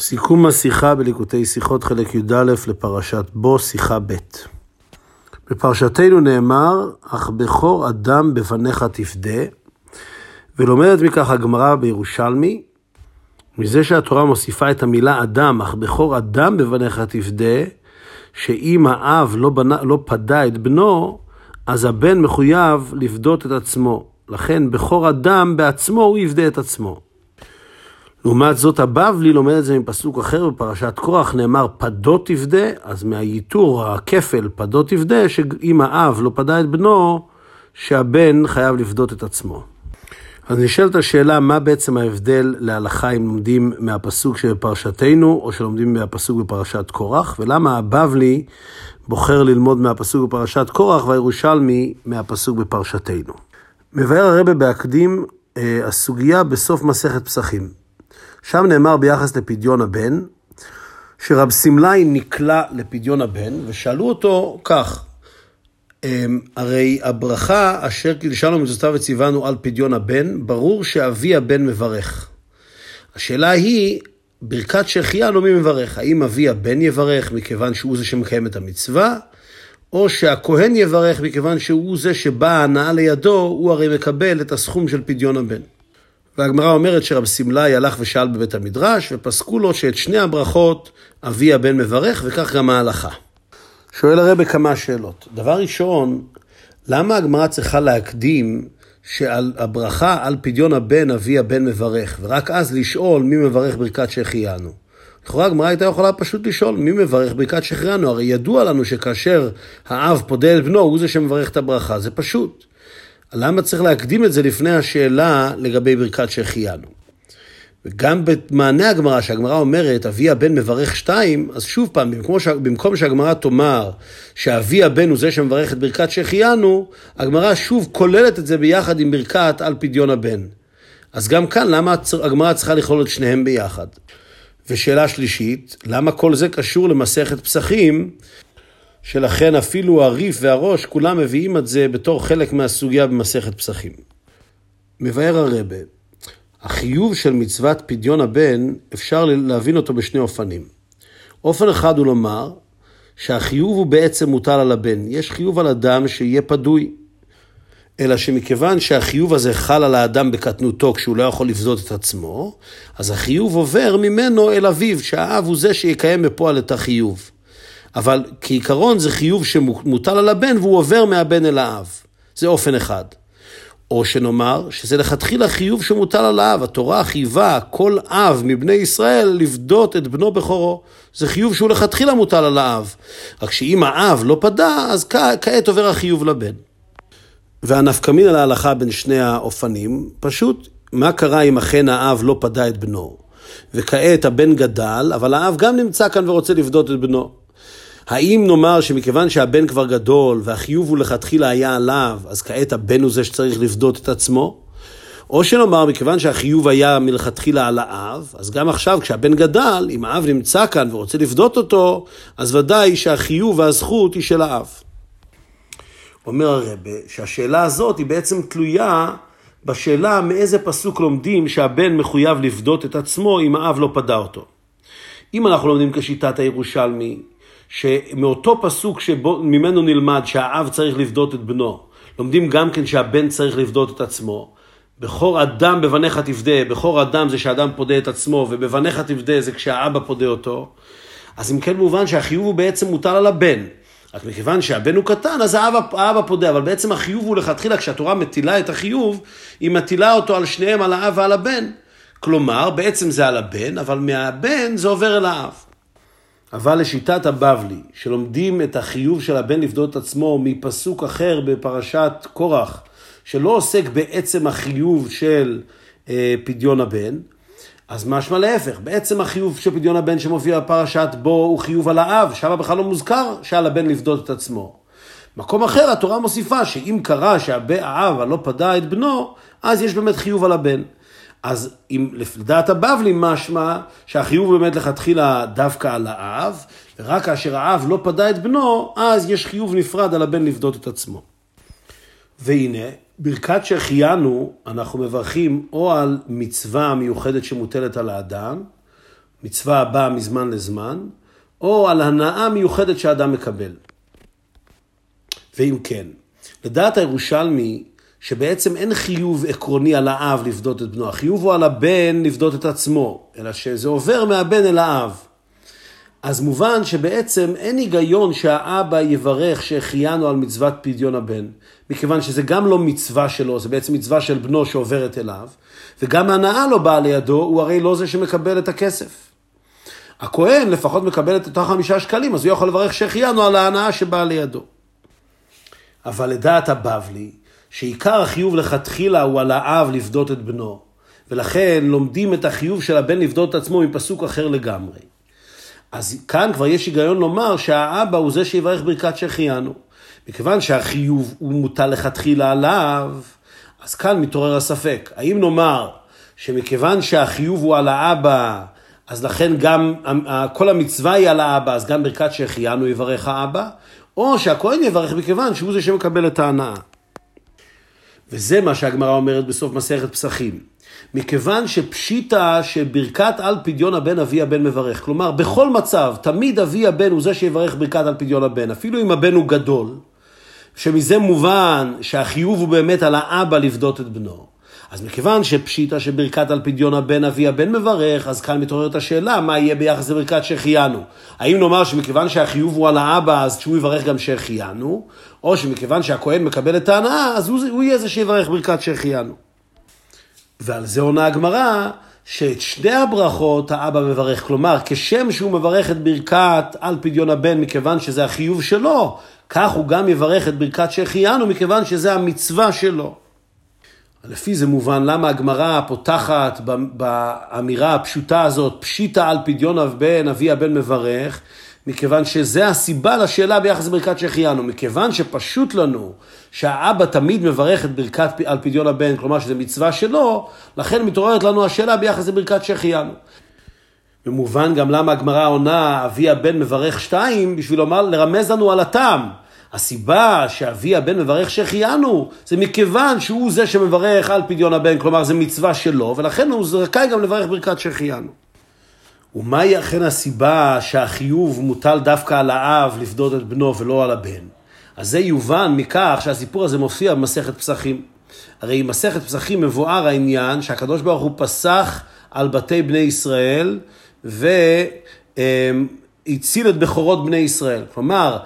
סיכום השיחה בליקוטי שיחות חלק י"א לפרשת בו, שיחה ב'. בפרשתנו נאמר, אך בכור אדם בבניך תפדה, ולומדת מכך הגמרא בירושלמי, מזה שהתורה מוסיפה את המילה אדם, אך בכור אדם בבניך תפדה, שאם האב לא, בנה, לא פדה את בנו, אז הבן מחויב לפדות את עצמו. לכן בכור אדם בעצמו הוא יפדה את עצמו. לעומת זאת הבבלי לומד את זה מפסוק אחר בפרשת קורח, נאמר פדות תפדה, אז מהייתור, הכפל פדות תפדה, שאם האב לא פדה את בנו, שהבן חייב לפדות את עצמו. אז נשאלת השאלה, מה בעצם ההבדל להלכה אם לומדים מהפסוק שבפרשתנו, או שלומדים מהפסוק בפרשת קורח, ולמה הבבלי בוחר ללמוד מהפסוק בפרשת קורח, והירושלמי מהפסוק בפרשתנו. מבאר הרבה בהקדים אה, הסוגיה בסוף מסכת פסחים. שם נאמר ביחס לפדיון הבן, שרב סמלי נקלע לפדיון הבן, ושאלו אותו כך, אמ, הרי הברכה אשר קידשנו מצוותיו וציוונו על פדיון הבן, ברור שאבי הבן מברך. השאלה היא, ברכת שהחיינו מי מברך? האם אבי הבן יברך מכיוון שהוא זה שמקיים את המצווה, או שהכהן יברך מכיוון שהוא זה שבא ההנאה לידו, הוא הרי מקבל את הסכום של פדיון הבן. והגמרא אומרת שרב סמלי הלך ושאל בבית המדרש, ופסקו לו שאת שני הברכות אבי הבן מברך, וכך גם ההלכה. שואל הרבה כמה שאלות. דבר ראשון, למה הגמרא צריכה להקדים שעל הברכה על פדיון הבן אבי הבן מברך, ורק אז לשאול מי מברך ברכת שהחיינו? לכאורה הגמרא הייתה יכולה פשוט לשאול מי מברך ברכת שהחיינו, הרי ידוע לנו שכאשר האב פודה את בנו הוא זה שמברך את הברכה, זה פשוט. למה צריך להקדים את זה לפני השאלה לגבי ברכת שהחיינו? וגם במענה הגמרא, שהגמרא אומרת, אבי הבן מברך שתיים, אז שוב פעם, במקום, ש... במקום שהגמרא תאמר שאבי הבן הוא זה שמברך את ברכת שהחיינו, הגמרא שוב כוללת את זה ביחד עם ברכת על פדיון הבן. אז גם כאן, למה הגמרא צריכה לכלול את שניהם ביחד? ושאלה שלישית, למה כל זה קשור למסכת פסחים, שלכן אפילו הריף והראש, כולם מביאים את זה בתור חלק מהסוגיה במסכת פסחים. מבאר הרבה, החיוב של מצוות פדיון הבן, אפשר להבין אותו בשני אופנים. אופן אחד הוא לומר שהחיוב הוא בעצם מוטל על הבן. יש חיוב על אדם שיהיה פדוי. אלא שמכיוון שהחיוב הזה חל על האדם בקטנותו כשהוא לא יכול לפזות את עצמו, אז החיוב עובר ממנו אל אביו, שהאב הוא זה שיקיים בפועל את החיוב. אבל כעיקרון זה חיוב שמוטל על הבן והוא עובר מהבן אל האב. זה אופן אחד. או שנאמר שזה לכתחילה חיוב שמוטל על האב. התורה חייבה כל אב מבני ישראל לפדות את בנו בכורו. זה חיוב שהוא לכתחילה מוטל על האב. רק שאם האב לא פדה, אז כעת עובר החיוב לבן. והנפקמין על ההלכה בין שני האופנים, פשוט מה קרה אם אכן האב לא פדה את בנו? וכעת הבן גדל, אבל האב גם נמצא כאן ורוצה לפדות את בנו. האם נאמר שמכיוון שהבן כבר גדול והחיוב הוא לכתחילה היה עליו, אז כעת הבן הוא זה שצריך לפדות את עצמו? או שנאמר, מכיוון שהחיוב היה מלכתחילה על האב, אז גם עכשיו כשהבן גדל, אם האב נמצא כאן ורוצה לפדות אותו, אז ודאי שהחיוב והזכות היא של האב. אומר הרבה שהשאלה הזאת היא בעצם תלויה בשאלה מאיזה פסוק לומדים שהבן מחויב לפדות את עצמו אם האב לא פדה אותו. אם אנחנו לומדים כשיטת הירושלמי, שמאותו פסוק שממנו נלמד שהאב צריך לפדות את בנו, לומדים גם כן שהבן צריך לפדות את עצמו. בכור אדם בבניך תפדה, בכור אדם זה שאדם פודה את עצמו, ובבניך תפדה זה כשהאבא פודה אותו. אז אם כן מובן שהחיוב הוא בעצם מוטל על הבן. רק מכיוון שהבן הוא קטן, אז האבא, האבא פודה, אבל בעצם החיוב הוא לכתחילה, כשהתורה מטילה את החיוב, היא מטילה אותו על שניהם, על האב ועל הבן. כלומר, בעצם זה על הבן, אבל מהבן זה עובר אל האב. אבל לשיטת הבבלי, שלומדים את החיוב של הבן לפדות את עצמו מפסוק אחר בפרשת קורח, שלא עוסק בעצם החיוב של אה, פדיון הבן, אז משמע להפך, בעצם החיוב של פדיון הבן שמופיע בפרשת בו הוא חיוב על האב, שם בכלל לא מוזכר שעל הבן לפדות את עצמו. מקום אחר התורה מוסיפה שאם קרה שהאב הלא פדה את בנו, אז יש באמת חיוב על הבן. אז אם לדעת הבבלי משמע שהחיוב באמת לכתחילה דווקא על האב, ורק כאשר האב לא פדה את בנו, אז יש חיוב נפרד על הבן לפדות את עצמו. והנה, ברכת שהחיינו, אנחנו מברכים או על מצווה מיוחדת שמוטלת על האדם, מצווה הבאה מזמן לזמן, או על הנאה מיוחדת שאדם מקבל. ואם כן, לדעת הירושלמי, שבעצם אין חיוב עקרוני על האב לפדות את בנו, החיוב הוא על הבן לפדות את עצמו, אלא שזה עובר מהבן אל האב. אז מובן שבעצם אין היגיון שהאבא יברך שהחיינו על מצוות פדיון הבן, מכיוון שזה גם לא מצווה שלו, זה בעצם מצווה של בנו שעוברת אליו, וגם ההנאה לא באה לידו, הוא הרי לא זה שמקבל את הכסף. הכהן לפחות מקבל את אותה חמישה שקלים, אז הוא יכול לברך שהחיינו על ההנאה שבאה לידו. אבל לדעת הבבלי, שעיקר החיוב לכתחילה הוא על האב לפדות את בנו, ולכן לומדים את החיוב של הבן לפדות את עצמו מפסוק אחר לגמרי. אז כאן כבר יש היגיון לומר שהאבא הוא זה שיברך ברכת שהחיינו. מכיוון שהחיוב הוא מוטל לכתחילה עליו, אז כאן מתעורר הספק. האם נאמר שמכיוון שהחיוב הוא על האבא, אז לכן גם כל המצווה היא על האבא, אז גם ברכת שהחיינו יברך האבא, או שהכהן יברך מכיוון שהוא זה שמקבל את ההנאה. וזה מה שהגמרא אומרת בסוף מסכת פסחים. מכיוון שפשיטא שברכת על פדיון הבן אבי הבן מברך. כלומר, בכל מצב, תמיד אבי הבן הוא זה שיברך ברכת על פדיון הבן, אפילו אם הבן הוא גדול, שמזה מובן שהחיוב הוא באמת על האבא לפדות את בנו. אז מכיוון שפשיטא שברכת על פדיון הבן אבי הבן מברך, אז כאן מתעוררת השאלה, מה יהיה ביחס לברכת שהחיינו? האם נאמר שמכיוון שהחיוב הוא על האבא, אז שהוא יברך גם שהחיינו, או שמכיוון שהכהן מקבל את ההנאה, אז הוא, הוא יהיה זה שיברך ברכת שהחיינו. ועל זה עונה הגמרא, שאת שני הברכות האבא מברך. כלומר, כשם שהוא מברך את ברכת על פדיון הבן מכיוון שזה החיוב שלו, כך הוא גם יברך את ברכת שהחיינו מכיוון שזה המצווה שלו. לפי זה מובן למה הגמרא פותחת באמירה הפשוטה הזאת, פשיטה על פדיון הבן, אבי הבן מברך, מכיוון שזה הסיבה לשאלה ביחס לברכת שהחיינו. מכיוון שפשוט לנו שהאבא תמיד מברך את ברכת על פדיון הבן, כלומר שזו מצווה שלו, לכן מתעוררת לנו השאלה ביחס לברכת שהחיינו. במובן גם למה הגמרא עונה, אבי הבן מברך שתיים, בשביל לומר, לרמז לנו על הטעם. הסיבה שאבי הבן מברך שהחיינו, זה מכיוון שהוא זה שמברך על פדיון הבן, כלומר זה מצווה שלו, ולכן הוא זכאי גם לברך ברכת שהחיינו. ומהי אכן הסיבה שהחיוב מוטל דווקא על האב לפדות את בנו ולא על הבן? אז זה יובן מכך שהסיפור הזה מופיע במסכת פסחים. הרי במסכת פסחים מבואר העניין שהקדוש ברוך הוא פסח על בתי בני ישראל והציל את בכורות בני ישראל. כלומר,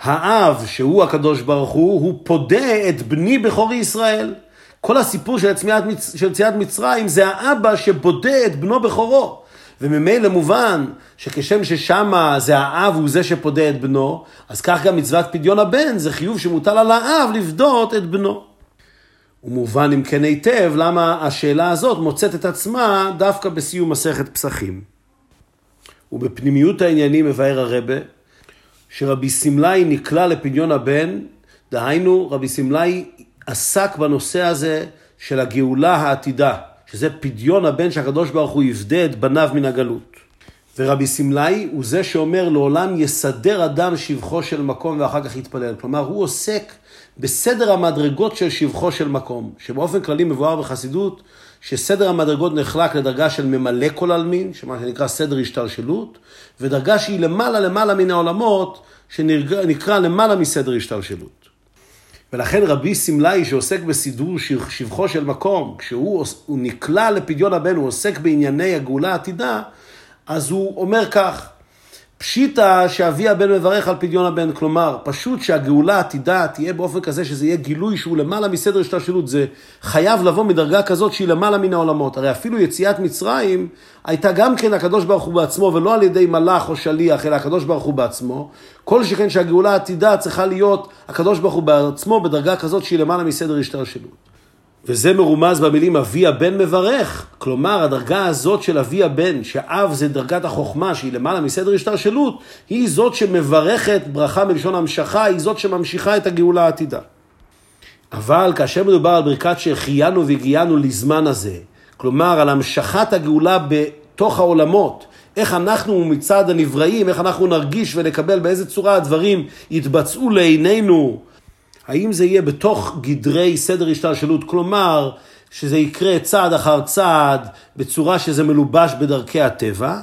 האב, שהוא הקדוש ברוך הוא, הוא פודה את בני בכורי ישראל. כל הסיפור של יציאת מצרים זה האבא שבודה את בנו בכורו. וממילא מובן שכשם ששמה זה האב הוא זה שפודה את בנו, אז כך גם מצוות פדיון הבן זה חיוב שמוטל על האב לפדות את בנו. ומובן אם כן היטב למה השאלה הזאת מוצאת את עצמה דווקא בסיום מסכת פסחים. ובפנימיות העניינים מבאר הרבה שרבי סמלאי נקלע לפדיון הבן, דהיינו רבי סמלאי עסק בנושא הזה של הגאולה העתידה. שזה פדיון הבן שהקדוש ברוך הוא יפדה את בניו מן הגלות. ורבי סמלאי הוא זה שאומר לעולם יסדר אדם שבחו של מקום ואחר כך יתפלל. כלומר, הוא עוסק בסדר המדרגות של שבחו של מקום, שבאופן כללי מבואר בחסידות, שסדר המדרגות נחלק לדרגה של ממלא כל עלמין, שמה שנקרא סדר השתלשלות, ודרגה שהיא למעלה למעלה מן העולמות, שנקרא למעלה מסדר השתלשלות. ולכן רבי סמלאי שעוסק בסידור שבחו של מקום, כשהוא נקלע לפדיון הבן, הוא עוסק בענייני הגאולה העתידה, אז הוא אומר כך, פשיטא שאבי הבן מברך על פדיון הבן, כלומר, פשוט שהגאולה העתידה תהיה באופן כזה שזה יהיה גילוי שהוא למעלה מסדר השתלשלות, זה חייב לבוא מדרגה כזאת שהיא למעלה מן העולמות. הרי אפילו יציאת מצרים הייתה גם כן הקדוש ברוך הוא בעצמו, ולא על ידי מלאך או שליח, אלא הקדוש ברוך הוא בעצמו. כל שכן שהגאולה העתידה צריכה להיות הקדוש ברוך הוא בעצמו בדרגה כזאת שהיא למעלה מסדר השתלשלות. וזה מרומז במילים אבי הבן מברך. כלומר, הדרגה הזאת של אבי הבן, שאב זה דרגת החוכמה, שהיא למעלה מסדר השתלשלות, היא זאת שמברכת ברכה מלשון המשכה, היא זאת שממשיכה את הגאולה העתידה. אבל כאשר מדובר על ברכת שהחיינו והגיענו לזמן הזה, כלומר על המשכת הגאולה בתוך העולמות, איך אנחנו מצד הנבראים, איך אנחנו נרגיש ונקבל באיזה צורה הדברים יתבצעו לעינינו האם זה יהיה בתוך גדרי סדר השתלשלות, כלומר, שזה יקרה צעד אחר צעד בצורה שזה מלובש בדרכי הטבע,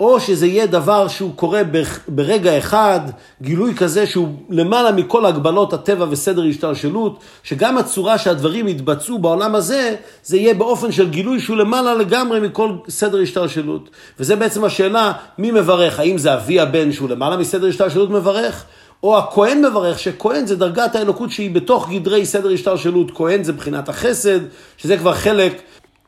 או שזה יהיה דבר שהוא קורה ברגע אחד, גילוי כזה שהוא למעלה מכל הגבלות הטבע וסדר השתלשלות, שגם הצורה שהדברים יתבצעו בעולם הזה, זה יהיה באופן של גילוי שהוא למעלה לגמרי מכל סדר השתלשלות. וזה בעצם השאלה, מי מברך? האם זה אבי הבן שהוא למעלה מסדר השתלשלות מברך? או הכהן מברך, שכהן זה דרגת האלוקות שהיא בתוך גדרי סדר השתלשלות. כהן זה בחינת החסד, שזה כבר חלק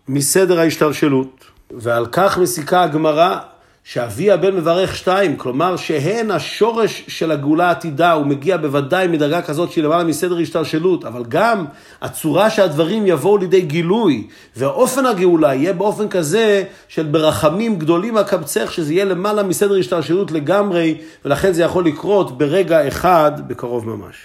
מסדר ההשתלשלות. ועל כך מסיקה הגמרא שאבי הבן מברך שתיים, כלומר שהן השורש של הגאולה העתידה, הוא מגיע בוודאי מדרגה כזאת שהיא למעלה מסדר השתלשלות, אבל גם הצורה שהדברים יבואו לידי גילוי, ואופן הגאולה יהיה באופן כזה של ברחמים גדולים אקבצך, שזה יהיה למעלה מסדר השתלשלות לגמרי, ולכן זה יכול לקרות ברגע אחד בקרוב ממש.